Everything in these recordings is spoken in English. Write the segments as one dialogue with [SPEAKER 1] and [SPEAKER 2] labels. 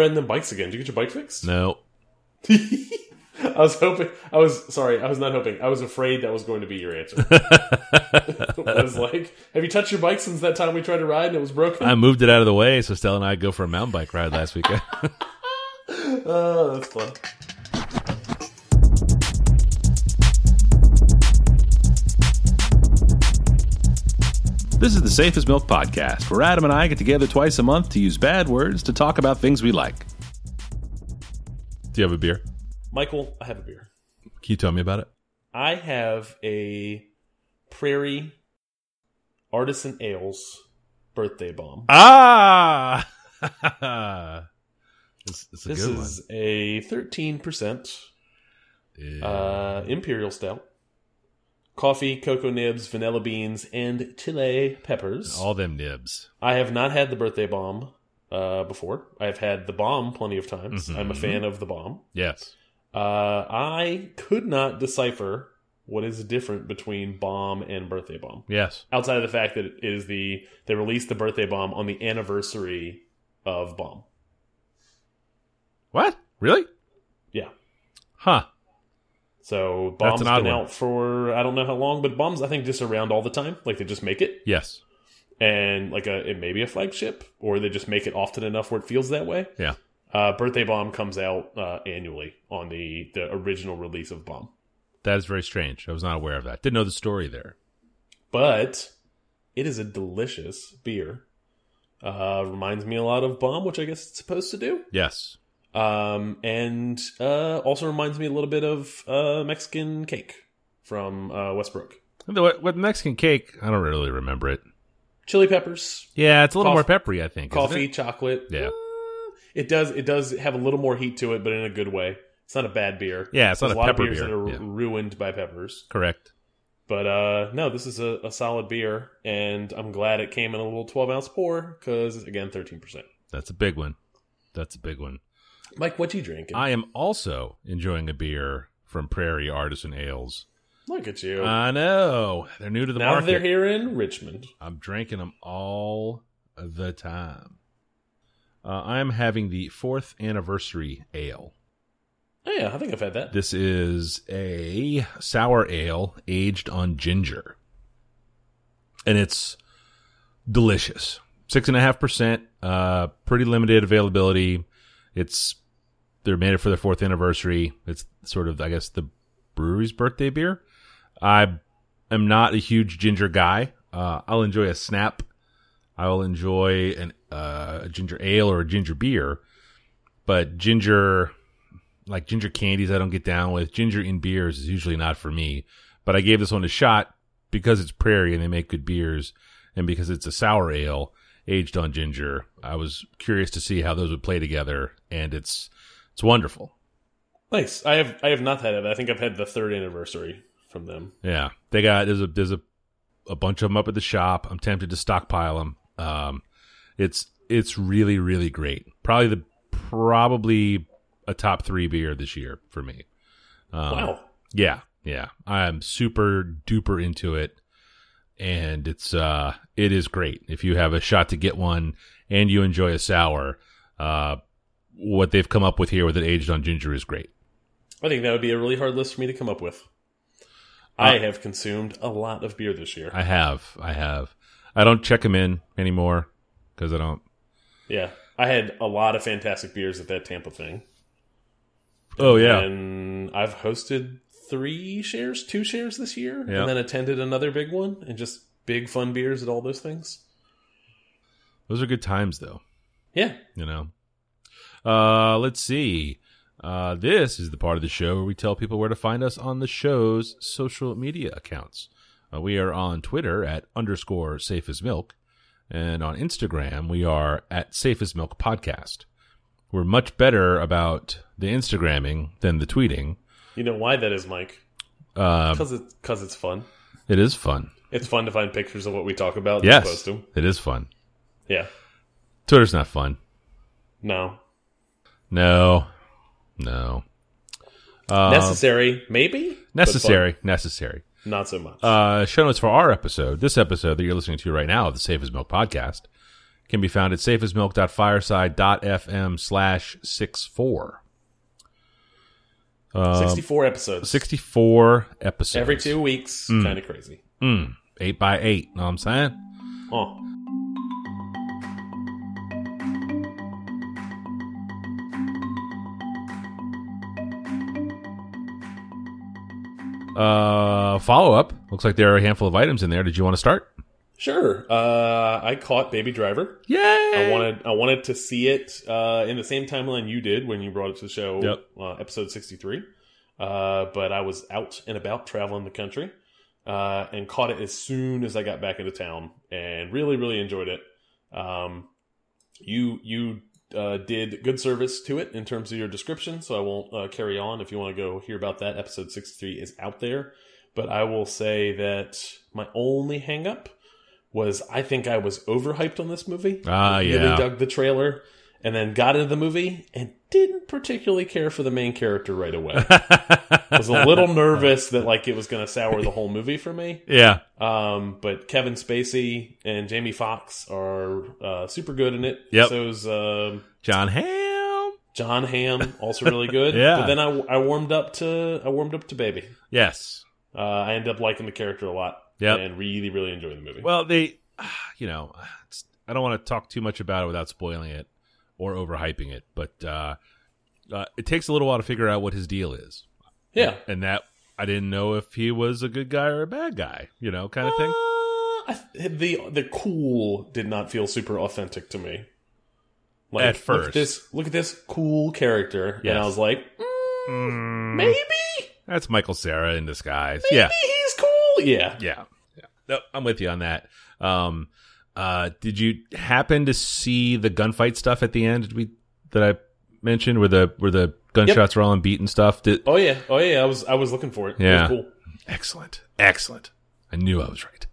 [SPEAKER 1] riding them bikes again. Did you get your bike fixed?
[SPEAKER 2] No.
[SPEAKER 1] I was hoping. I was sorry. I was not hoping. I was afraid that was going to be your answer. I was like, "Have you touched your bike since that time we tried to ride and it was broken?"
[SPEAKER 2] I moved it out of the way so Stella and I go for a mountain bike ride last weekend.
[SPEAKER 1] Oh, that's fun.
[SPEAKER 2] This is the Safe as Milk Podcast, where Adam and I get together twice a month to use bad words to talk about things we like. Do you have a beer?
[SPEAKER 1] Michael, I have a beer.
[SPEAKER 2] Can you tell me about it?
[SPEAKER 1] I have a Prairie Artisan Ales birthday bomb.
[SPEAKER 2] Ah! it's, it's a
[SPEAKER 1] This
[SPEAKER 2] good
[SPEAKER 1] is a thirteen percent uh, imperial stout. Coffee, cocoa nibs, vanilla beans, and chile peppers.
[SPEAKER 2] All them nibs.
[SPEAKER 1] I have not had the birthday bomb uh, before. I've had the bomb plenty of times.
[SPEAKER 2] Mhm.
[SPEAKER 1] I'm a fan of the bomb.
[SPEAKER 2] Yes.
[SPEAKER 1] Uh, I could not decipher what is different between bomb and birthday bomb,
[SPEAKER 2] Yes.
[SPEAKER 1] outside of the fact that it is the they released the birthday bomb on the anniversary of bomb.
[SPEAKER 2] What? Really?
[SPEAKER 1] Yeah.
[SPEAKER 2] Huh.
[SPEAKER 1] So bomb's been
[SPEAKER 2] one.
[SPEAKER 1] out for I don't know how long, but bombs I think just around all the time. Like they just make it,
[SPEAKER 2] Yes.
[SPEAKER 1] and like a it may be a flagship, or they just make it often enough where it feels that way.
[SPEAKER 2] Yeah.
[SPEAKER 1] Uh, birthday bomb comes out uh, annually on the the original release of bomb.
[SPEAKER 2] That is very strange. I was not aware of that. Didn't know the story there.
[SPEAKER 1] but it is a delicious beer. Uh, reminds me a lot of Bomb, which I guess it's supposed to do.
[SPEAKER 2] Yes.
[SPEAKER 1] Um, and uh, also reminds me a little bit of uh, Mexican cake from uh, Westbrook.
[SPEAKER 2] What Mexican cake? I don't really remember it.
[SPEAKER 1] Chili peppers,
[SPEAKER 2] Yeah, it's a little
[SPEAKER 1] Coff-
[SPEAKER 2] more peppery, I think.
[SPEAKER 1] coffee, chocolate.
[SPEAKER 2] Yeah.
[SPEAKER 1] Uh, it does. It does have a little more heat to it, but in a good way. It's not a bad beer.
[SPEAKER 2] Yeah, it's not
[SPEAKER 1] There's
[SPEAKER 2] a
[SPEAKER 1] lot
[SPEAKER 2] pepper
[SPEAKER 1] of beers
[SPEAKER 2] beer.
[SPEAKER 1] that are
[SPEAKER 2] Yeah.
[SPEAKER 1] ruined by peppers.
[SPEAKER 2] Correct.
[SPEAKER 1] But uh, no, this is a, a solid beer, and I'm glad it came in a little 12 ounce pour because again, 13 percent.
[SPEAKER 2] That's a big one. That's a big one.
[SPEAKER 1] Mike, what you drinking?
[SPEAKER 2] I am also enjoying a beer from Prairie Artisan Ales.
[SPEAKER 1] Look at you.
[SPEAKER 2] I know. They're new to the
[SPEAKER 1] now
[SPEAKER 2] market.
[SPEAKER 1] they're here in Richmond.
[SPEAKER 2] I'm drinking them all the time. Uh, I'm having the fourth anniversary ale.
[SPEAKER 1] Oh yeah, I think I've had that.
[SPEAKER 2] This is a sour ale aged on ginger. And it's delicious. Six and a half percent, uh, pretty limited availability. It's, they're made it for their fourth anniversary. It's sort of, I guess, the brewery's birthday beer. I am not a huge ginger guy. Uh, I'll enjoy a snap. I will enjoy an, uh, a ginger ale or a ginger beer, but ginger, like ginger candies I don't get down with. Ginger in beers is usually not for me. But I gave this one a shot because it's Prairie and they make good beers and because it's a sour ale aged on ginger. I was curious to see how those would play together and it's it's wonderful.
[SPEAKER 1] Nice. I have I have not had it. I think I've had the third anniversary from them.
[SPEAKER 2] Yeah. They got there's a there's a a bunch of them up at the shop. I'm tempted to stockpile them. Um it's it's really really great. Probably the probably a top 3 beer this year for me. Um,
[SPEAKER 1] wow.
[SPEAKER 2] Yeah, yeah. I'm super duper into it. And it's uh it is great. If you have a shot to get one and you enjoy a sour, uh what they've come up with here with it aged on ginger is great.
[SPEAKER 1] I think that would be a really hard list for me to come up with. Uh, I have consumed a lot of beer this year.
[SPEAKER 2] I have. I have. I don't check them in anymore cuz I don't
[SPEAKER 1] yeah. I had a lot of fantastic beers at that Tampa thing.
[SPEAKER 2] Oh yeah.
[SPEAKER 1] And I've hosted three shares, two shares this year,
[SPEAKER 2] Yeah.
[SPEAKER 1] and then attended another big one, and just big fun beers at all those things.
[SPEAKER 2] Those are good times though.
[SPEAKER 1] Yeah.
[SPEAKER 2] you know. Uh, let's see. Uh, this is the part of the show where we tell people where to find us on the show's social media accounts. Uh, we are on Twitter at underscore safe as milk, and on Instagram we are at safe as milk podcast. We're much better about the Instagramming than the tweeting.
[SPEAKER 1] You know why that is, Mike?
[SPEAKER 2] Uh,
[SPEAKER 1] Because it's because it's fun.
[SPEAKER 2] it is fun.
[SPEAKER 1] It's fun to find pictures of what we talk about.
[SPEAKER 2] Yes, it is fun.
[SPEAKER 1] Yeah.
[SPEAKER 2] Twitter's not fun.
[SPEAKER 1] No.
[SPEAKER 2] No, no. Uh,
[SPEAKER 1] necessary, maybe.
[SPEAKER 2] necessary, necessary.
[SPEAKER 1] Not so much.
[SPEAKER 2] uh, show notes for our episode, this episode that you're listening to right now the Safe as Milk podcast, can be found at safeasmilk.fireside.fm slash 64. Um,
[SPEAKER 1] 64 episodes.
[SPEAKER 2] 64 episodes.
[SPEAKER 1] Every two weeks. Kind of crazy.
[SPEAKER 2] Mm, eight by eight. Know what I'm saying?
[SPEAKER 1] Oh.
[SPEAKER 2] Uh, follow up. Looks like there are a handful of items in there. Did you want to start?
[SPEAKER 1] Sure. Uh, I caught Baby Driver.
[SPEAKER 2] Yay!
[SPEAKER 1] I wanted I wanted to see it uh, in the same timeline you did when you brought it to the show,
[SPEAKER 2] Yep.
[SPEAKER 1] uh, episode sixty three. Uh, but I was out and about traveling the country uh, and caught it as soon as I got back into town, and really really enjoyed it. Um, you you uh, did good service to it in terms of your description, so I won't uh, carry on. If you want to go hear about that, episode sixty three is out there. But I will say that my only hang up was I think I was overhyped on this movie.
[SPEAKER 2] Ah,
[SPEAKER 1] Really
[SPEAKER 2] yeah.
[SPEAKER 1] dug the trailer and then got into the movie and didn't particularly care for the main character right away. I was a little nervous that like it was going to sour the whole movie for me.
[SPEAKER 2] yeah.
[SPEAKER 1] Um, but Kevin Spacey and Jamie Foxx are uh, super good in it.
[SPEAKER 2] Yep.
[SPEAKER 1] So's um,
[SPEAKER 2] John Hamm.
[SPEAKER 1] John Hamm also really good.
[SPEAKER 2] Yeah.
[SPEAKER 1] But then I, I warmed up to I warmed up to Baby.
[SPEAKER 2] Yes.
[SPEAKER 1] Uh, I ended up liking the character a lot.
[SPEAKER 2] Yep.
[SPEAKER 1] And really really enjoying the movie.
[SPEAKER 2] Well, they, you know, I don't want to talk too much about it without spoiling it or overhyping it, but uh, uh, it takes a little while to figure out what his deal is,
[SPEAKER 1] yeah.
[SPEAKER 2] and that I didn't know if he was a good guy or a bad guy, you know, kind of thing.
[SPEAKER 1] Uh, th- the the cool did not feel super authentic to me. Like,
[SPEAKER 2] At
[SPEAKER 1] look
[SPEAKER 2] first.
[SPEAKER 1] at this look at this cool character,
[SPEAKER 2] Yes.
[SPEAKER 1] and I was like, Mm, maybe,
[SPEAKER 2] That's Michael Cera in disguise.
[SPEAKER 1] maybe
[SPEAKER 2] Yeah,
[SPEAKER 1] he's cool. Yeah,
[SPEAKER 2] yeah, yeah. No, I'm with you on that. Um, uh, did you happen to see the gunfight stuff at the end? Did we that I mentioned where the where the gunshots were all on beat and stuff? Did,
[SPEAKER 1] Oh yeah, oh yeah. I was I was looking for it.
[SPEAKER 2] Yeah.
[SPEAKER 1] it was cool.
[SPEAKER 2] Excellent. Excellent. I knew I was right.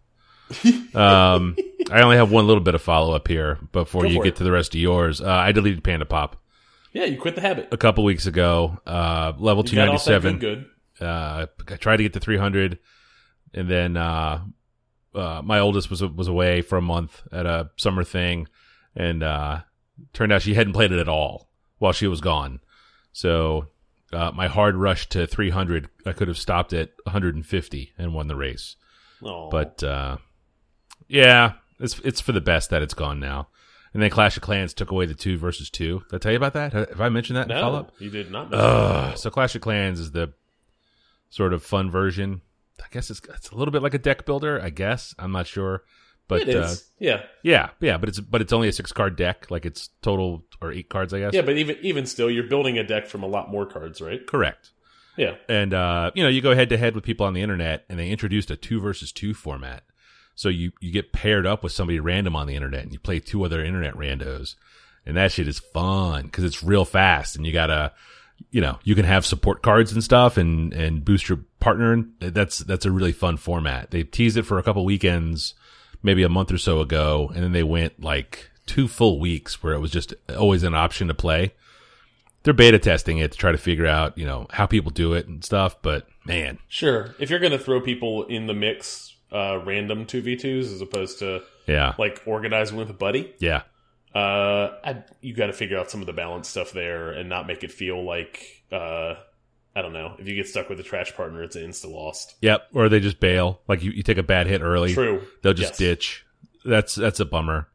[SPEAKER 2] um, I only have one little bit of follow up here before
[SPEAKER 1] Go
[SPEAKER 2] you get
[SPEAKER 1] it.
[SPEAKER 2] to the rest of yours. Uh, I deleted Panda Pop
[SPEAKER 1] Yeah, you quit the habit.
[SPEAKER 2] a couple weeks ago. Uh, level
[SPEAKER 1] off that
[SPEAKER 2] 297.
[SPEAKER 1] good, good.
[SPEAKER 2] Uh, I tried to get to 300, and then uh, uh, my oldest was was away for a month at a summer thing, and uh, turned out she hadn't played it at all while she was gone. So uh, my hard rush to 300, I could have stopped at 150 and won the race.
[SPEAKER 1] Oh,
[SPEAKER 2] But uh, yeah, it's it's for the best that it's gone now. And then Clash of Clans took away the two versus two. Did I tell you about that? Have I mentioned that in
[SPEAKER 1] no,
[SPEAKER 2] follow up?
[SPEAKER 1] you did not.
[SPEAKER 2] Uh, so Clash of Clans is the sort of fun version. I guess it's it's a little bit like a deck builder. I guess I'm not sure, but
[SPEAKER 1] it is.
[SPEAKER 2] uh,
[SPEAKER 1] yeah,
[SPEAKER 2] yeah, yeah. But it's but it's only a six card deck. Like it's total or eight cards, I guess.
[SPEAKER 1] yeah. But even even still, you're building a deck from a lot more cards, right?
[SPEAKER 2] correct.
[SPEAKER 1] Yeah.
[SPEAKER 2] And uh, you know, you go head to head with people on the internet, and they introduced a two versus two format. So you you get paired up with somebody random on the internet, and you play two other internet randos, and that shit is fun because it's real fast, and you gotta, you know, you can have support cards and stuff, and and boost your partner. And that's that's a really fun format. They teased it for a couple weekends, maybe a month or so ago, and then they went like two full weeks where it was just always an option to play they're beta testing it to try to figure out, you know, how people do it and stuff. But man,
[SPEAKER 1] Sure. If you're going to throw people in the mix, uh, random two v twos as opposed to
[SPEAKER 2] yeah,
[SPEAKER 1] like organizing with a buddy,
[SPEAKER 2] yeah,
[SPEAKER 1] uh, I, you got to figure out some of the balance stuff there and not make it feel like uh, I don't know. If you get stuck with a trash partner, it's an insta lost.
[SPEAKER 2] yep. Or they just bail. Like you, you take a bad hit early,
[SPEAKER 1] True.
[SPEAKER 2] they'll just
[SPEAKER 1] Yes.
[SPEAKER 2] ditch. That's that's a bummer.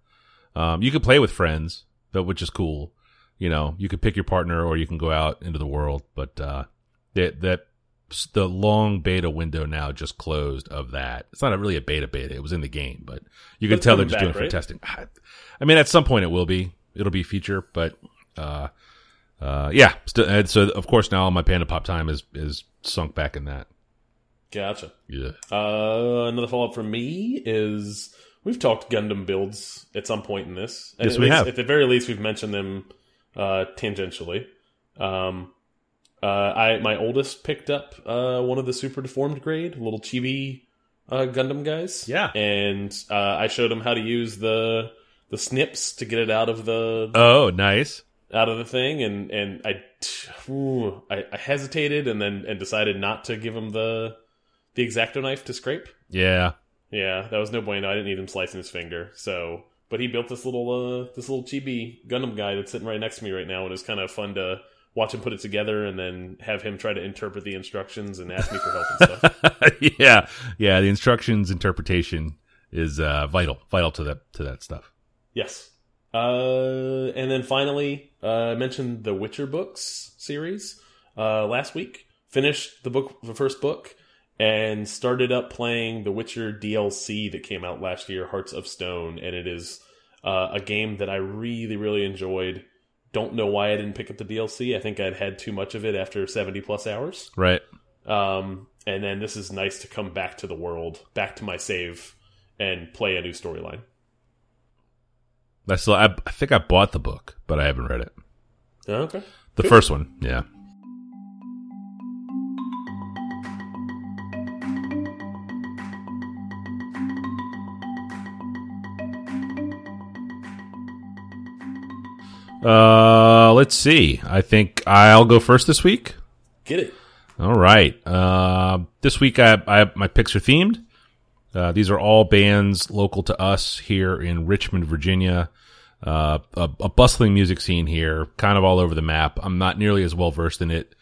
[SPEAKER 2] Um, you could play with friends, but which is cool. You know, you could pick your partner, or you can go out into the world. But uh, that that the long beta window now just closed of that. It's not a, really a beta beta. It was in the game, but you can tell they're just
[SPEAKER 1] back,
[SPEAKER 2] doing it for testing. I mean, at some point it will be. It'll be feature, but uh, uh, yeah. Still, so of course now my Panda Pop time is is sunk back in that.
[SPEAKER 1] Gotcha.
[SPEAKER 2] Yeah.
[SPEAKER 1] Uh, another follow up from me is we've talked Gundam builds at some point in this.
[SPEAKER 2] Yes,
[SPEAKER 1] at
[SPEAKER 2] we
[SPEAKER 1] least-
[SPEAKER 2] have.
[SPEAKER 1] At the very least, we've mentioned them uh, tangentially. Um, uh, I my oldest picked up uh, one of the super deformed grade little chibi uh, Gundam guys.
[SPEAKER 2] Yeah.
[SPEAKER 1] and uh, I showed him how to use the the snips to get it out of the
[SPEAKER 2] Oh, nice.
[SPEAKER 1] out of the thing, and and I, ooh, I I hesitated and then and decided not to give him the the exacto knife to scrape.
[SPEAKER 2] Yeah.
[SPEAKER 1] Yeah, that was no bueno. I didn't need him slicing his finger. So, but he built this little uh, this little chibi Gundam guy that's sitting right next to me right now, and it's kind of fun to watch him put it together and then have him try to interpret the instructions and ask me for help and stuff.
[SPEAKER 2] yeah, yeah. The instructions interpretation is uh, vital, vital to that to that stuff.
[SPEAKER 1] Yes. Uh, and then finally, uh, I mentioned the Witcher books series uh, last week. Finished the book, the first book, and started up playing the Witcher DLC that came out last year, Hearts of Stone, and it is uh, a game that I really, really enjoyed. Don't know why I didn't pick up the DLC. I think I'd had too much of it after seventy plus hours.
[SPEAKER 2] Right.
[SPEAKER 1] Um, and then this is nice to come back to the world, back to my save, and play a new storyline.
[SPEAKER 2] I still, I, I think I bought the book, but I haven't read it.
[SPEAKER 1] Okay.
[SPEAKER 2] The first one, yeah. Uh, let's see. I think I'll go first this week.
[SPEAKER 1] Get it.
[SPEAKER 2] All right. Uh, this week I, I my picks are themed. Uh, these are all bands local to us here in Richmond, Virginia. Uh, a, a bustling music scene here, kind of all over the map. I'm not nearly as well versed in it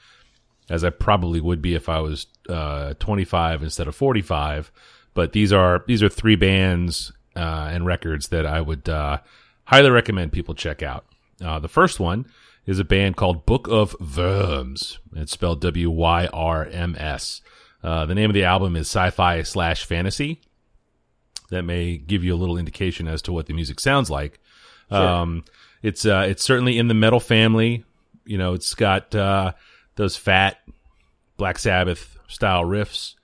[SPEAKER 2] as I probably would be if I was uh, 25 instead of 45. But these are these are three bands uh, and records that I would uh, highly recommend people check out. Uh, the first one is a band called Book of Wyrms. It's spelled W Y R M S. Uh, the name of the album is Sci-Fi slash Fantasy. That may give you a little indication as to what the music sounds like.
[SPEAKER 1] Sure.
[SPEAKER 2] Um, it's uh, it's certainly in the metal family. You know, it's got uh, those fat Black Sabbath style riffs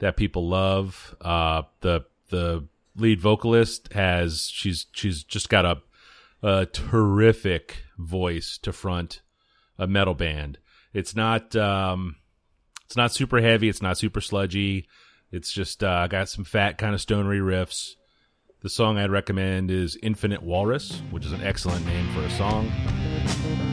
[SPEAKER 2] that people love. Uh, the the lead vocalist has she's she's just got a a terrific voice to front a metal band. It's not um, it's not super heavy. It's not super sludgy. It's just uh, got some fat kind of stonery riffs. The song I'd recommend is Infinite Walrus, which is an excellent name for a song.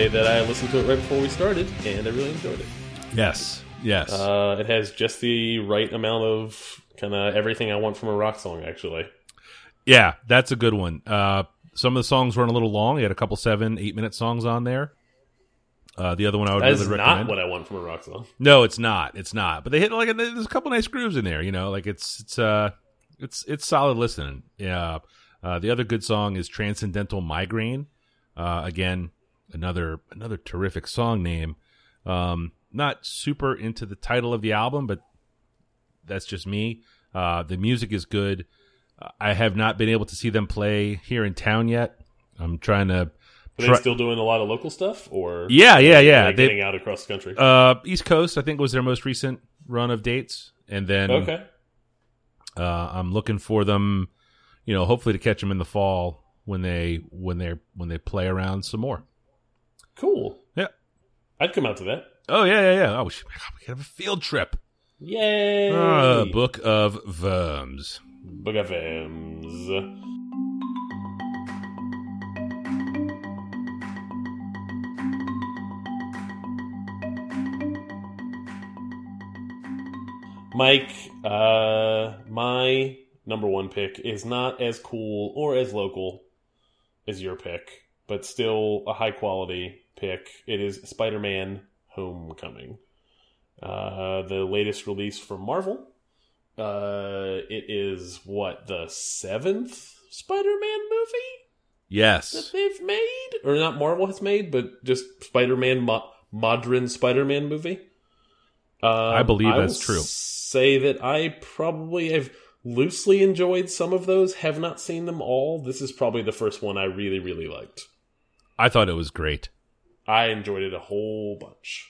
[SPEAKER 1] Say that I listened to it right before we started, and I really enjoyed it.
[SPEAKER 2] Yes, yes.
[SPEAKER 1] Uh, it has just the right amount of kind of everything I want from a rock song, actually.
[SPEAKER 2] yeah, that's a good one. Uh, some of the songs run a little long. He had a couple seven, eight minute songs on there. Uh, the other one I would
[SPEAKER 1] That is
[SPEAKER 2] really
[SPEAKER 1] not
[SPEAKER 2] recommend.
[SPEAKER 1] what I want from a rock song.
[SPEAKER 2] No, it's not. It's not. But they hit like a, there's a couple nice grooves in there. You know, like it's it's uh it's it's solid listening. Yeah. Uh, the other good song is Transcendental Migraine. Uh, again, another another terrific song name. Um, not super into the title of the album, but that's just me. Uh, the music is good. I have not been able to see them play here in town yet. I'm trying to.
[SPEAKER 1] Are they still doing a lot of local stuff, or
[SPEAKER 2] yeah, yeah, yeah.
[SPEAKER 1] They, getting out across the country?
[SPEAKER 2] uh, East Coast, I think, was their most recent run of dates, and then
[SPEAKER 1] okay,
[SPEAKER 2] uh, I'm looking for them, you know, hopefully to catch them in the fall when they when they when they play around some more.
[SPEAKER 1] Cool.
[SPEAKER 2] Yeah.
[SPEAKER 1] I'd come out to that.
[SPEAKER 2] Oh yeah, yeah, yeah. Oh, we, should, we could have a field trip.
[SPEAKER 1] Yay!
[SPEAKER 2] Uh, Book of Wyrms.
[SPEAKER 1] Book of M's. Mike, uh, my number one pick is not as cool or as local as your pick, but still a high quality pick. It is Spider Man Homecoming. Uh, the latest release from Marvel. Uh, it is what the seventh Spider-Man movie
[SPEAKER 2] Yes.
[SPEAKER 1] that they've made, or not Marvel has made, but just Spider-Man, mo modern Spider-Man movie. Um,
[SPEAKER 2] I believe that's
[SPEAKER 1] will
[SPEAKER 2] true.
[SPEAKER 1] Say that I probably have loosely enjoyed some of those. Have not seen them all. This is probably the first one I really, really liked.
[SPEAKER 2] I thought it was great.
[SPEAKER 1] I enjoyed it a whole bunch.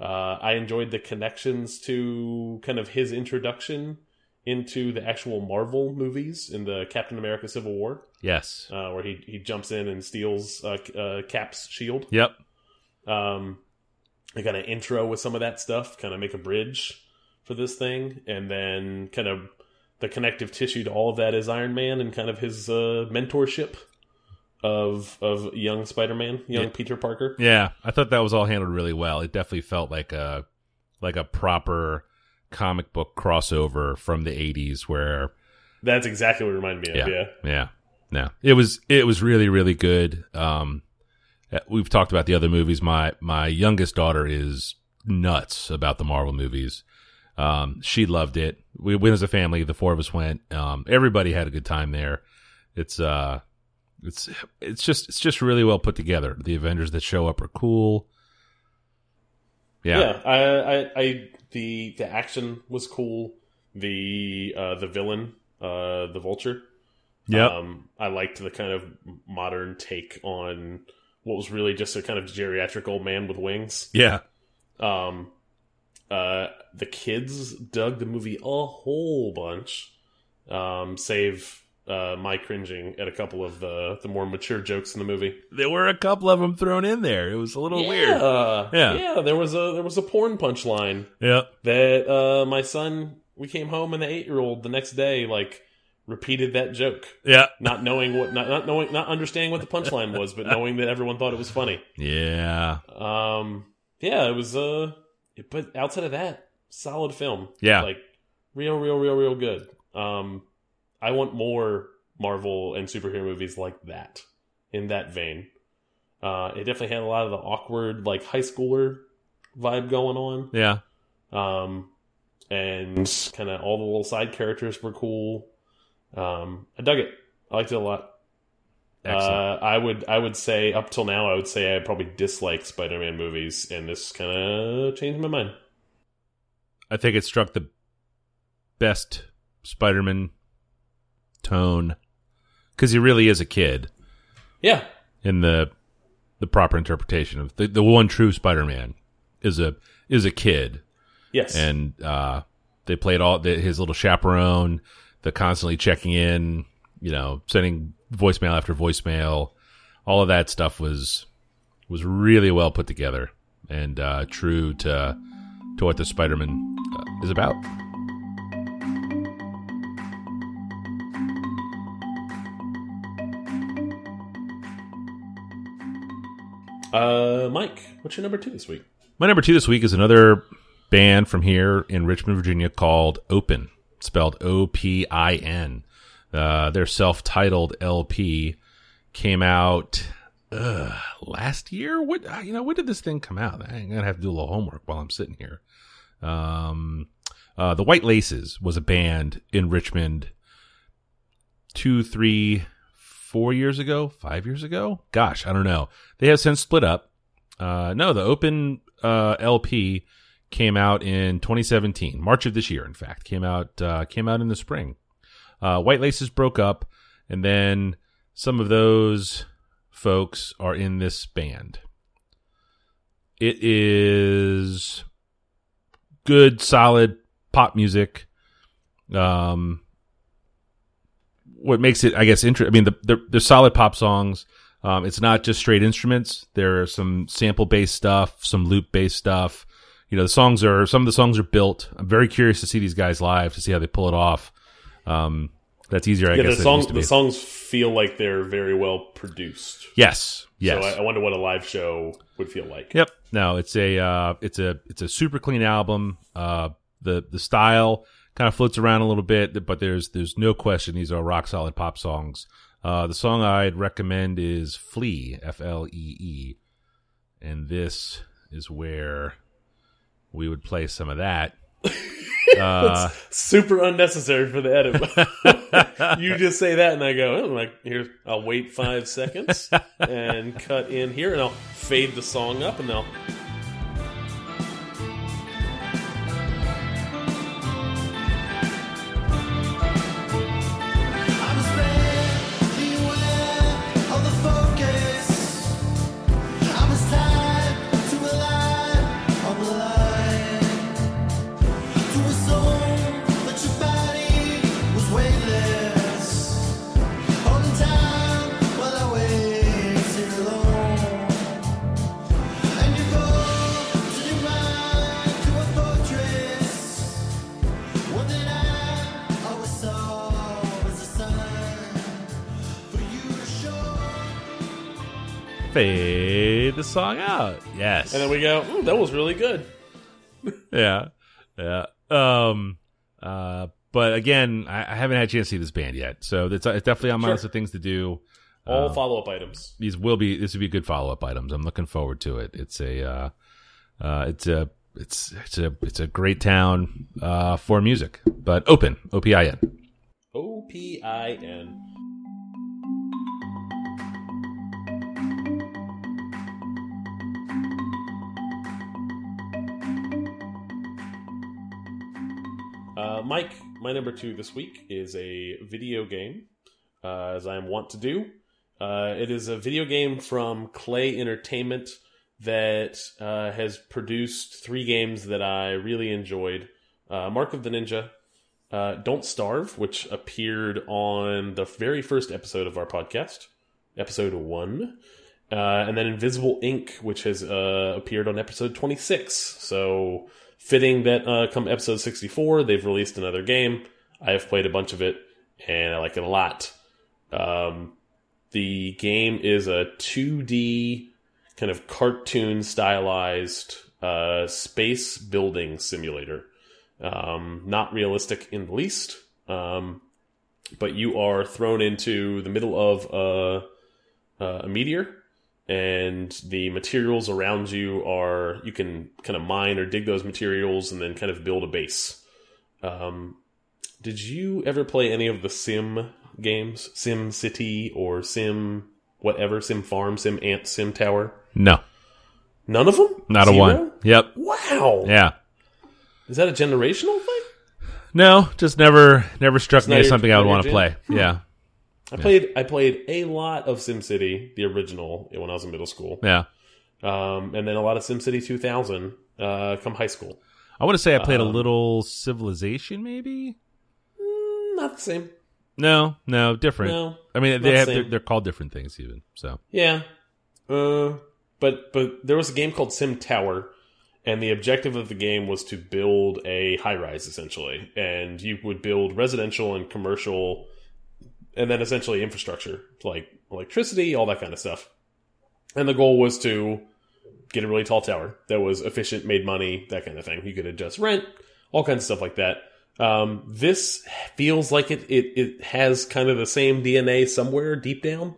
[SPEAKER 1] Uh, I enjoyed the connections to kind of his introduction into the actual Marvel movies in the Captain America Civil War,
[SPEAKER 2] Yes.
[SPEAKER 1] uh, where he he jumps in and steals uh, uh, Cap's shield.
[SPEAKER 2] Yep.
[SPEAKER 1] Um, I kind of intro with some of that stuff, kind of make a bridge for this thing, and then kind of the connective tissue to all of that is Iron Man and kind of his uh, mentorship of of young Spider Man, young
[SPEAKER 2] Yeah.
[SPEAKER 1] Peter Parker.
[SPEAKER 2] Yeah, I thought that was all handled really well. It definitely felt like a like a proper comic book crossover from the 80s where
[SPEAKER 1] That's exactly what it reminded me of.
[SPEAKER 2] Yeah.
[SPEAKER 1] Yeah,
[SPEAKER 2] yeah. No. It was it was really really good. Um uh, we've talked about the other movies. My my youngest daughter is nuts about the Marvel movies. Um she loved it. We went as a family, the four of us went. Um everybody had a good time there. It's uh it's it's just it's just really well put together. The Avengers that show up are cool. Yeah.
[SPEAKER 1] yeah. I, I, I, the the action was cool. The uh, the villain, uh, the Vulture.
[SPEAKER 2] Yeah,
[SPEAKER 1] Um, I liked the kind of modern take on what was really just a kind of geriatric old man with wings.
[SPEAKER 2] yeah.
[SPEAKER 1] Um, uh, the kids dug the movie a whole bunch, um, save uh, my cringing at a couple of the the more mature jokes in the movie.
[SPEAKER 2] There were a couple of them thrown in there. It was a little weird.
[SPEAKER 1] Yeah,
[SPEAKER 2] Yeah.
[SPEAKER 1] yeah. There was a there was a porn punchline
[SPEAKER 2] Yeah,
[SPEAKER 1] that uh, my son. We came home and the eight year old the next day like repeated that joke,
[SPEAKER 2] Yeah.
[SPEAKER 1] not knowing what, not, not knowing, not understanding what the punchline was, but knowing that everyone thought it was funny.
[SPEAKER 2] Yeah.
[SPEAKER 1] Um, yeah, it was. Uh, but outside of that, solid film.
[SPEAKER 2] Yeah.
[SPEAKER 1] like real, real, real, real good. Um, I want more Marvel and superhero movies like that in that vein. Uh, it definitely had a lot of the awkward, like high schooler vibe going on.
[SPEAKER 2] Yeah.
[SPEAKER 1] Um, and kind of all the little side characters were cool. Um, I dug it. I liked it a lot. Uh, I would I would say up till now I would say I probably dislike Spider Man movies, and this kind of changed my mind.
[SPEAKER 2] I think it struck the best Spider-Man tone because he really is a kid.
[SPEAKER 1] Yeah,
[SPEAKER 2] in the the proper interpretation of the the one true Spider-Man is a is a kid,
[SPEAKER 1] yes,
[SPEAKER 2] and uh, they played all the, his little chaperone, the constantly checking in, you know, sending voicemail after voicemail, all of that stuff was was really well put together and uh, true to to what the Spider-Man uh, is about.
[SPEAKER 1] Uh, Mike, what's your number two this week?
[SPEAKER 2] My number two this week is another band from here in Richmond, Virginia called Opin, spelled O P I N. Uh, their self-titled LP came out uh, last year. What uh, you know? When did this thing come out? I'm gonna have to do a little homework while I'm sitting here. Um, uh, the White Laces was a band in Richmond two, three, four years ago, five years ago. Gosh, I don't know. They have since split up. Uh, no, the Opin uh, LP came out in 2017, March of this year. In fact, came out uh, came out in the spring. Uh, White Laces broke up, and then some of those folks are in this band. It is good, solid pop music. Um, what makes it, I guess, interesting. I mean, the, they're, they're solid pop songs. Um, it's not just straight instruments. There are some sample based stuff, some loop based stuff. You know, the songs are some of the songs are built. I'm very curious to see these guys live to see how they pull it off. Um, that's easier, I
[SPEAKER 1] yeah,
[SPEAKER 2] guess.
[SPEAKER 1] the songs the songs feel like they're very well produced.
[SPEAKER 2] yes, yes.
[SPEAKER 1] So I, I wonder what a live show would feel like.
[SPEAKER 2] Yep. No, it's a uh, it's a it's a super clean album. Uh, the the style kind of floats around a little bit, but there's there's no question these are rock solid pop songs. Uh, the song I'd recommend is "Flee," F L E E, and this is where we would play some of that. Uh,
[SPEAKER 1] Super unnecessary for the edit. you just say that, and I go, oh, like, here, I'll wait five seconds and cut in here, and I'll fade the song up, and I'll.
[SPEAKER 2] Fade the song out. Yes.
[SPEAKER 1] And then we go, "Ooh, that was really good.
[SPEAKER 2] yeah, yeah. Um, uh, but again, I, I haven't had a chance to see this band yet, so it's, it's definitely on my
[SPEAKER 1] Sure.
[SPEAKER 2] list of things to do.
[SPEAKER 1] All
[SPEAKER 2] Um,
[SPEAKER 1] follow up items.
[SPEAKER 2] these will be this will be good follow up items. I'm looking forward to it. It's a uh, uh, it's a it's it's a it's a great town uh, for music, but open O P I N.
[SPEAKER 1] O P I N. Uh, Mike, my number two this week is a video game, uh, as I am wont to do. Uh, it is a video game from Klei Entertainment that uh, has produced three games that I really enjoyed uh, Mark of the Ninja, uh, Don't Starve, which appeared on the very first episode of our podcast, episode one. And then Invisible, Inc., which has appeared on episode 26. So, fitting that uh, come episode 64, they've released another game. I have played a bunch of it, and I like it a lot. Um, the game is a 2D kind of cartoon stylized uh, space building simulator. Um, not realistic in the least, um, but you are thrown into the middle of a, a meteor, and the materials around you are you can kind of mine or dig those materials and then kind of build a base. Um, did you ever play any of the Sim games, Sim City or Sim whatever, Sim Farm, Sim Ant, Sim Tower?
[SPEAKER 2] No,
[SPEAKER 1] None of them.
[SPEAKER 2] not a one. Yep.
[SPEAKER 1] Wow.
[SPEAKER 2] Yeah.
[SPEAKER 1] Is that a generational thing?
[SPEAKER 2] No, just never never struck me as something I would want to play. Yeah.
[SPEAKER 1] I played I played a lot of SimCity, the original, when I was in middle school,
[SPEAKER 2] Yeah.
[SPEAKER 1] um, and then a lot of SimCity 2000 uh, come high school.
[SPEAKER 2] I want to say I played a
[SPEAKER 1] Um,
[SPEAKER 2] little Civilization, maybe.
[SPEAKER 1] Mm, not the same.
[SPEAKER 2] No, no, different.
[SPEAKER 1] No.
[SPEAKER 2] I mean, they
[SPEAKER 1] the
[SPEAKER 2] have
[SPEAKER 1] same.
[SPEAKER 2] they're, they're called different things even. So
[SPEAKER 1] Yeah. Uh, but but there was a game called Sim Tower, and the objective of the game was to build a high rise essentially, and you would build residential and commercial, and then essentially infrastructure like electricity, all that kind of stuff. And the goal was to get a really tall tower that was efficient, made money, that kind of thing. You could adjust rent, all kinds of stuff like that. Um, this feels like it, it it has kind of the same DNA somewhere deep down.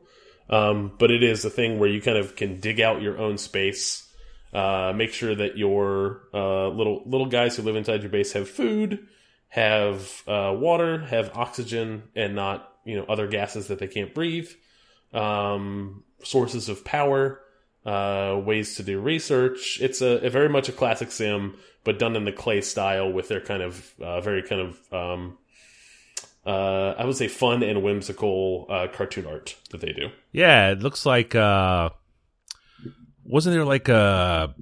[SPEAKER 1] Um, but it is a thing where you kind of can dig out your own space, uh, make sure that your uh, little little guys who live inside your base have food, have uh, water, have oxygen, and not you know other gases that they can't breathe. Um, sources of power, uh, ways to do research. It's a, a very much a classic sim, but done in the Klei style with their kind of uh, very kind of um, uh, I would say fun and whimsical uh, cartoon art that they do.
[SPEAKER 2] yeah, it looks like. uh Wasn't there like a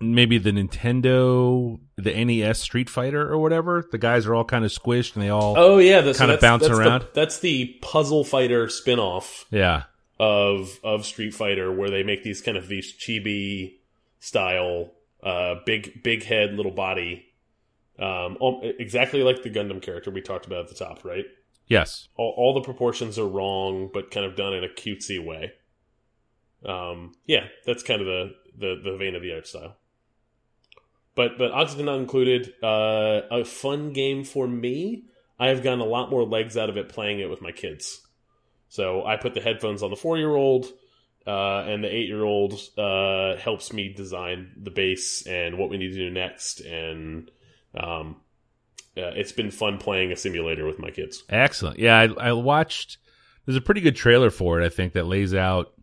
[SPEAKER 2] maybe the Nintendo, the NES Street Fighter or whatever? The guys are all kind of squished and they all.
[SPEAKER 1] Oh yeah, the, so
[SPEAKER 2] Kinda
[SPEAKER 1] that's-
[SPEAKER 2] bounce
[SPEAKER 1] that's the-
[SPEAKER 2] around?
[SPEAKER 1] that's the Puzzle Fighter spin-off
[SPEAKER 2] Yeah.
[SPEAKER 1] of of Street Fighter, where they make these kind of these chibi style, uh, big big head, little body, um, exactly like the Gundam character we talked about at the top, right?
[SPEAKER 2] Yes.
[SPEAKER 1] All, all the proportions are wrong, but kind of done in a cutesy way. Um, yeah, that's kind of the, the the vein of the art style. But but Oxygen not included. Uh, a fun game for me. I have gotten a lot more legs out of it playing it with my kids. So I put the headphones on the four year old, uh, and the eight year old uh, helps me design the base and what we need to do next. And um, uh, it's been fun playing a simulator with my kids.
[SPEAKER 2] Excellent. Yeah, I, I watched. There's a pretty good trailer for it. I think that lays out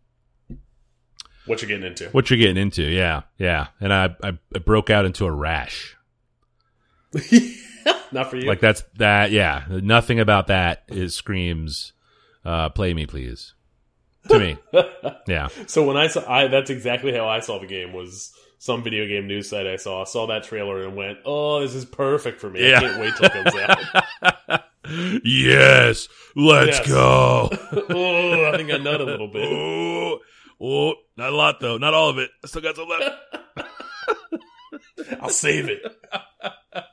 [SPEAKER 1] What you're getting into?
[SPEAKER 2] what you're getting into. Yeah, yeah. And I I, I broke out into a rash.
[SPEAKER 1] Not for you.
[SPEAKER 2] Like that's that. Yeah, nothing about that is screams. Uh, play me, please. To me, yeah.
[SPEAKER 1] so when I saw, I that's exactly how I saw the game. Was some video game news site I saw saw that trailer and went, "Oh, this is perfect for me.
[SPEAKER 2] Yeah.
[SPEAKER 1] I can't wait till it comes out."
[SPEAKER 2] yes, let's
[SPEAKER 1] Yes.
[SPEAKER 2] go.
[SPEAKER 1] oh, I think I nut a little bit.
[SPEAKER 2] oh, oh, not a lot though. Not all of it. I still got some left.
[SPEAKER 1] I'll save it.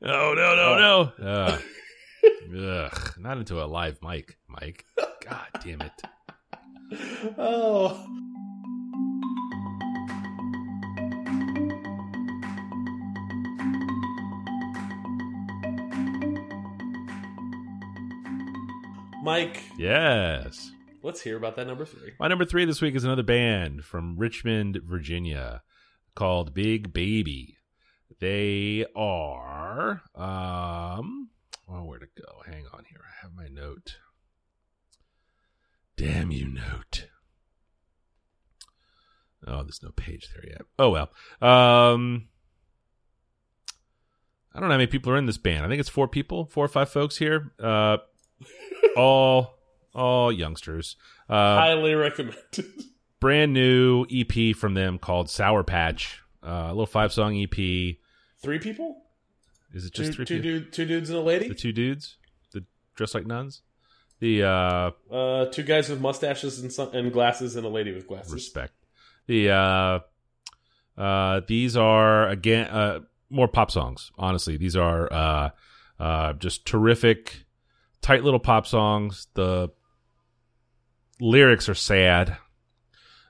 [SPEAKER 2] Oh, no, no, no,
[SPEAKER 1] Oh.
[SPEAKER 2] no. Ugh. Ugh. Not into a live mic, Mike. God damn it.
[SPEAKER 1] oh. Mike,
[SPEAKER 2] Yes.
[SPEAKER 1] Let's hear about that number three.
[SPEAKER 2] My number three this week is another band from Richmond, Virginia, called Big Baby. They are, um, oh, where to go? Hang on here. I have my note. Damn you, note. Oh, there's no page there yet. Oh well. Um, I don't know how many people are in this band. I think it's four people, four or five folks here. Uh, all all youngsters. Uh,
[SPEAKER 1] Highly recommended.
[SPEAKER 2] brand new EP from them called Sour Patch. Uh, a little five song EP.
[SPEAKER 1] Three people?
[SPEAKER 2] Is it just three
[SPEAKER 1] two,
[SPEAKER 2] people?
[SPEAKER 1] dude, two dudes and a lady?
[SPEAKER 2] The two dudes, the dressed like nuns. The uh,
[SPEAKER 1] Uh, two guys with mustaches and, some, and glasses, and a lady with glasses.
[SPEAKER 2] respect. The uh, uh, these are again uh, more pop songs. Honestly, these are uh, uh, just terrific, tight little pop songs. The lyrics are sad.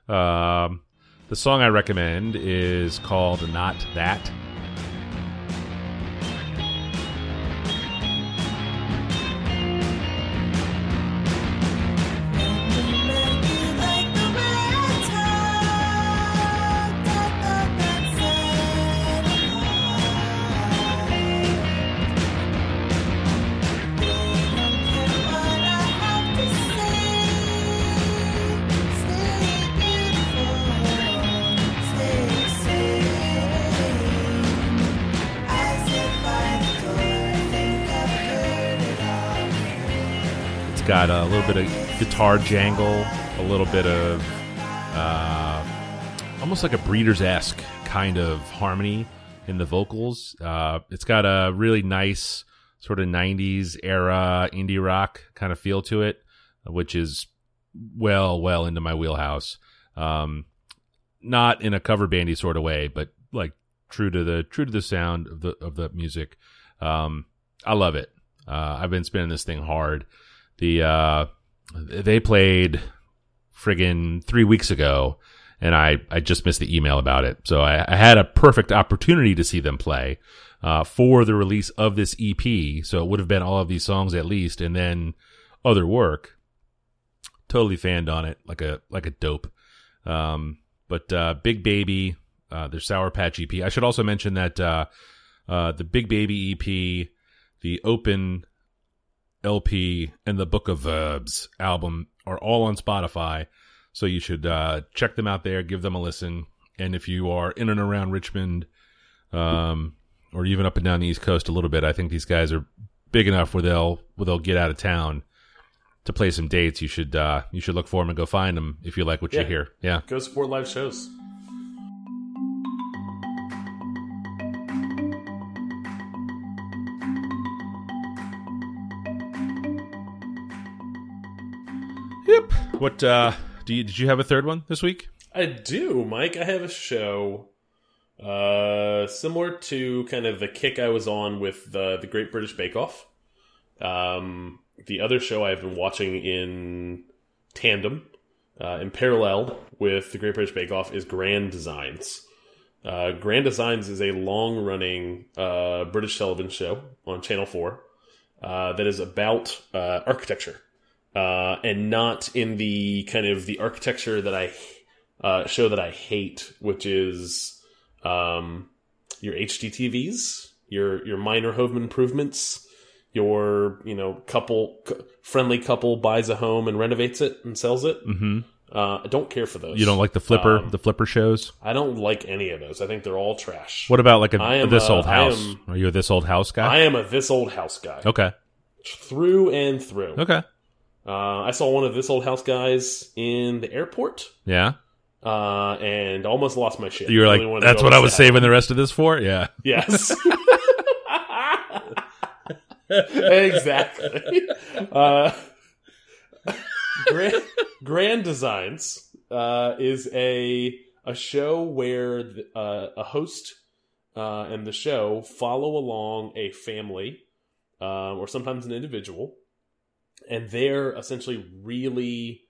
[SPEAKER 2] Um, the song I recommend is called "Not That." Got a little bit of guitar jangle, a little bit of uh, almost like a Breeders esque kind of harmony in the vocals. Uh, it's got a really nice sort of 90s era indie rock kind of feel to it, which is well, well into my wheelhouse. Um, not in a cover bandy sort of way, but like true to the true to the sound of the of the music. Um, I love it. Uh, I've been spinning this thing hard. The uh, they played friggin' three weeks ago, and I I just missed the email about it. So I, I had a perfect opportunity to see them play uh, for the release of this EP. So it would have been all of these songs at least, and then other work. Totally fanned on it like a like a dope. Um, but uh, Big Baby, uh, their Sour Patch EP. I should also mention that uh, uh, the Big Baby EP, the Opin LP, and the Book of Wyrms album are all on Spotify. So you should uh, check them out there, give them a listen. And if you are in and around Richmond, um, or even up and down the East Coast a little bit, I think these guys are big enough where they'll where they'll get out of town to play some dates. You should uh, you should look for them and go find them if you like what
[SPEAKER 1] Yeah.
[SPEAKER 2] you hear. Yeah.
[SPEAKER 1] Go support live shows.
[SPEAKER 2] Yep. What uh, do you did you have a third one this week?
[SPEAKER 1] I do, Mike. I have a show uh, similar to kind of the kick I was on with the the Great British Bake Off. Um, the other show I've been watching in tandem, uh, in parallel with the Great British Bake Off, is Grand Designs. Uh, Grand Designs is a long running uh, British television show on Channel 4 uh, that is about uh, architecture. Uh, and not in the kind of the architecture that I uh, show that I hate, which is um, your HGTVs, your your minor home improvements, your you know couple c- friendly couple buys a home and renovates it and sells it.
[SPEAKER 2] Mm-hmm.
[SPEAKER 1] Uh, I don't care for those.
[SPEAKER 2] You don't like the flipper
[SPEAKER 1] Um,
[SPEAKER 2] the flipper shows?
[SPEAKER 1] I don't like any of those. I think they're all trash.
[SPEAKER 2] What about like a,
[SPEAKER 1] am,
[SPEAKER 2] this
[SPEAKER 1] uh,
[SPEAKER 2] old house?
[SPEAKER 1] am-
[SPEAKER 2] Are you a this old house guy?
[SPEAKER 1] I am a this old house guy
[SPEAKER 2] okay.
[SPEAKER 1] through and through.
[SPEAKER 2] Okay.
[SPEAKER 1] Uh, I saw one of this old house guys in the airport.
[SPEAKER 2] Yeah.
[SPEAKER 1] uh, and almost lost my shit.
[SPEAKER 2] You were like, that's what I was saving the rest of this for. Yeah.
[SPEAKER 1] Yes. exactly. Uh, Grand, Grand Designs uh, is a a show where the, uh, a host uh, and the show follow along a family uh, or sometimes an individual, and they're essentially really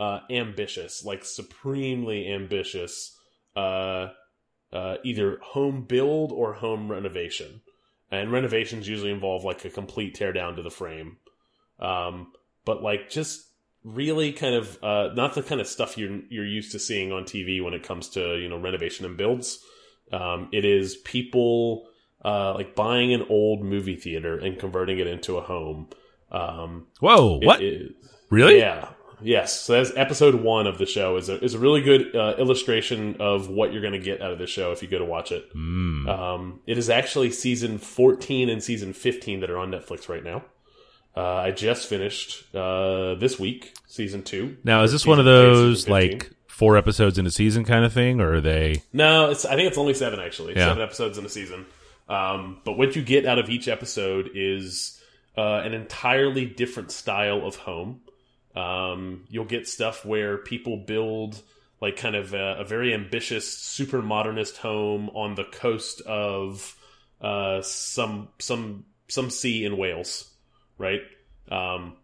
[SPEAKER 1] uh, ambitious, like supremely ambitious, uh, uh, either home build or home renovation. And renovations usually involve like a complete tear down to the frame. Um, but like just really kind of uh, not the kind of stuff you're you're used to seeing on TV when it comes to you know renovation and builds. Um, it is people uh, like buying an old movie theater and converting it into a home. Um,
[SPEAKER 2] Whoa! What?
[SPEAKER 1] it-
[SPEAKER 2] really?
[SPEAKER 1] yeah. Yes. So that's episode one of the show is a is a really good uh, illustration of what you're going to get out of the show if you go to watch it.
[SPEAKER 2] Mm.
[SPEAKER 1] Um, it is actually season 14 and season 15 that are on Netflix right now. Uh, I just finished uh, this week season two.
[SPEAKER 2] Now, is this one of those like four episodes in a season kind of thing, or are they?
[SPEAKER 1] No, it's. I think it's only seven actually.
[SPEAKER 2] Yeah.
[SPEAKER 1] Seven episodes in a season. Um, but what you get out of each episode is uh, an entirely different style of home. Um, you'll get stuff where people build like kind of a, a very ambitious, super modernist home on the coast of uh, some some some sea in Wales, right? Um,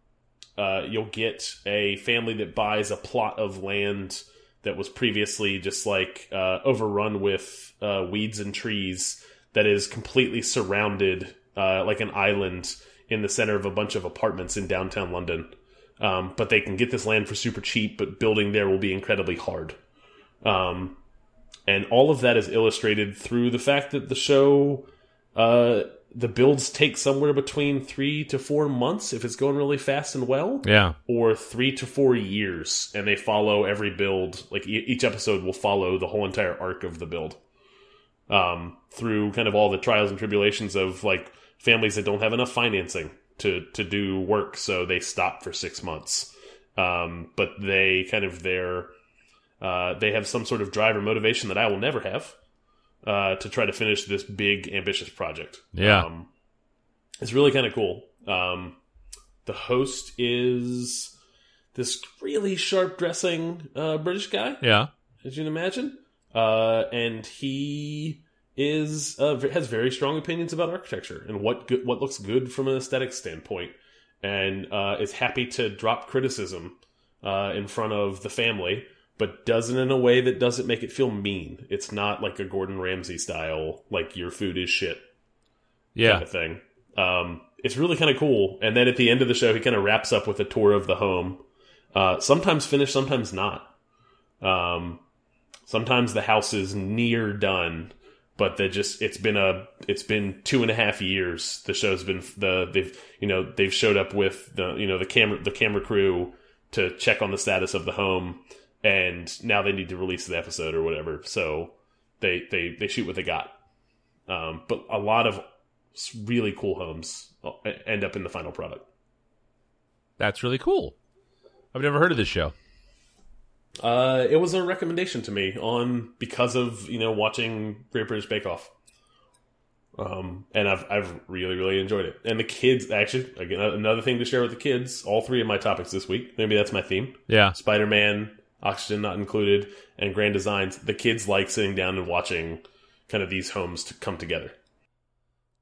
[SPEAKER 1] uh, you'll get a family that buys a plot of land that was previously just like uh, overrun with uh, weeds and trees that is completely surrounded uh, like an island in the center of a bunch of apartments in downtown London. Um, but they can get this land for super cheap, but building there will be incredibly hard. Um, and all of that is illustrated through the fact that the show, uh, the builds take somewhere between three to four months if it's going really fast and well
[SPEAKER 2] Yeah.
[SPEAKER 1] or three to four years, and they follow every build. Like e each episode will follow the whole entire arc of the build, um, through kind of all the trials and tribulations of like families that don't have enough financing to to do work, so they stop for six months. Um, but they kind of their uh, they have some sort of drive or motivation that I will never have uh, to try to finish this big ambitious project.
[SPEAKER 2] Yeah.
[SPEAKER 1] um, it's really kind of cool. Um, the host is this really sharp dressing uh, British guy,
[SPEAKER 2] Yeah.
[SPEAKER 1] as you can imagine, uh, and he is uh, has very strong opinions about architecture and what good, what looks good from an aesthetic standpoint, and uh, is happy to drop criticism uh, in front of the family, but doesn't in a way that doesn't make it feel mean. It's not like a Gordon Ramsay style, like your food is shit
[SPEAKER 2] Yeah.
[SPEAKER 1] kind of thing. Um, it's really kind of cool. And then at the end of the show, he kind of wraps up with a tour of the home. Uh, sometimes finished, sometimes not. Um, sometimes the house is near done, but they just it's been a it's been two and a half years. The show's been the they've you know they've showed up with the you know the camera the camera crew to check on the status of the home, and now they need to release the episode or whatever. So they they they shoot what they got. Um, but a lot of really cool homes uh, end up in the final product.
[SPEAKER 2] That's really cool. I've never heard of this show.
[SPEAKER 1] Uh, it was a recommendation to me on because of you know watching Great British Bake Off. Um, and I've I've really really enjoyed it. And the kids actually again another thing to share with the kids. All three of my topics this week. Maybe that's my theme.
[SPEAKER 2] Yeah.
[SPEAKER 1] Spider Man, Oxygen Not Included, and Grand Designs. The kids like sitting down and watching kind of these homes to come together.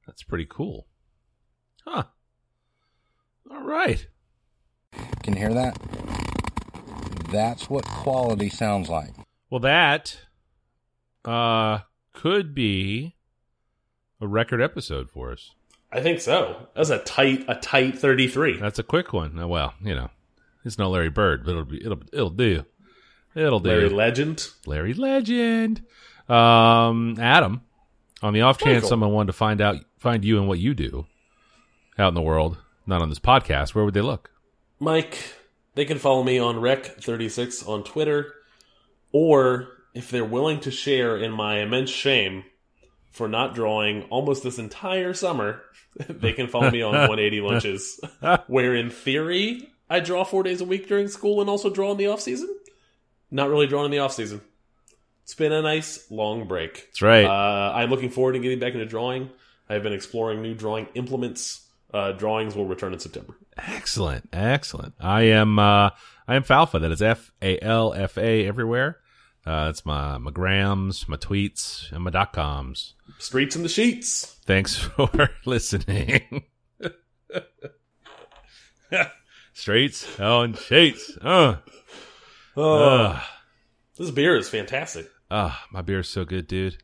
[SPEAKER 2] That's pretty cool. Huh. All right.
[SPEAKER 3] Can you hear that? That's what quality sounds like.
[SPEAKER 2] Well, that uh could be a record episode for us.
[SPEAKER 1] I think so. That's a tight a tight thirty three.
[SPEAKER 2] That's a quick one. Uh, Well, you know, it's no Larry Bird, but it'll be it'll it'll do. It'll do.
[SPEAKER 1] Larry Legend.
[SPEAKER 2] Larry Legend. Um, Adam, on the off chance someone wanted to find out find you and what you do out in the world, not on this podcast, where would they look?
[SPEAKER 1] Mike, they can follow me on Rec36 on Twitter, or if they're willing to share in my immense shame for not drawing almost this entire summer, they can follow me on 180 Lunches, where in theory I draw four days a week during school and also draw in the off season. Not really drawing in the off season. It's been a nice long break.
[SPEAKER 2] That's right.
[SPEAKER 1] Uh, I'm looking forward to getting back into drawing. I've been exploring new drawing implements. Uh, drawings will return in September.
[SPEAKER 2] excellent, excellent. I am uh I am Falfa. That is F A L F A everywhere. Uh, it's my my grams, my tweets, and my dot coms.
[SPEAKER 1] Streets and the sheets.
[SPEAKER 2] Thanks for listening. Streets on sheets. Uh.
[SPEAKER 1] Oh,
[SPEAKER 2] Ugh.
[SPEAKER 1] this beer is fantastic.
[SPEAKER 2] Ah, my beer is so good, dude.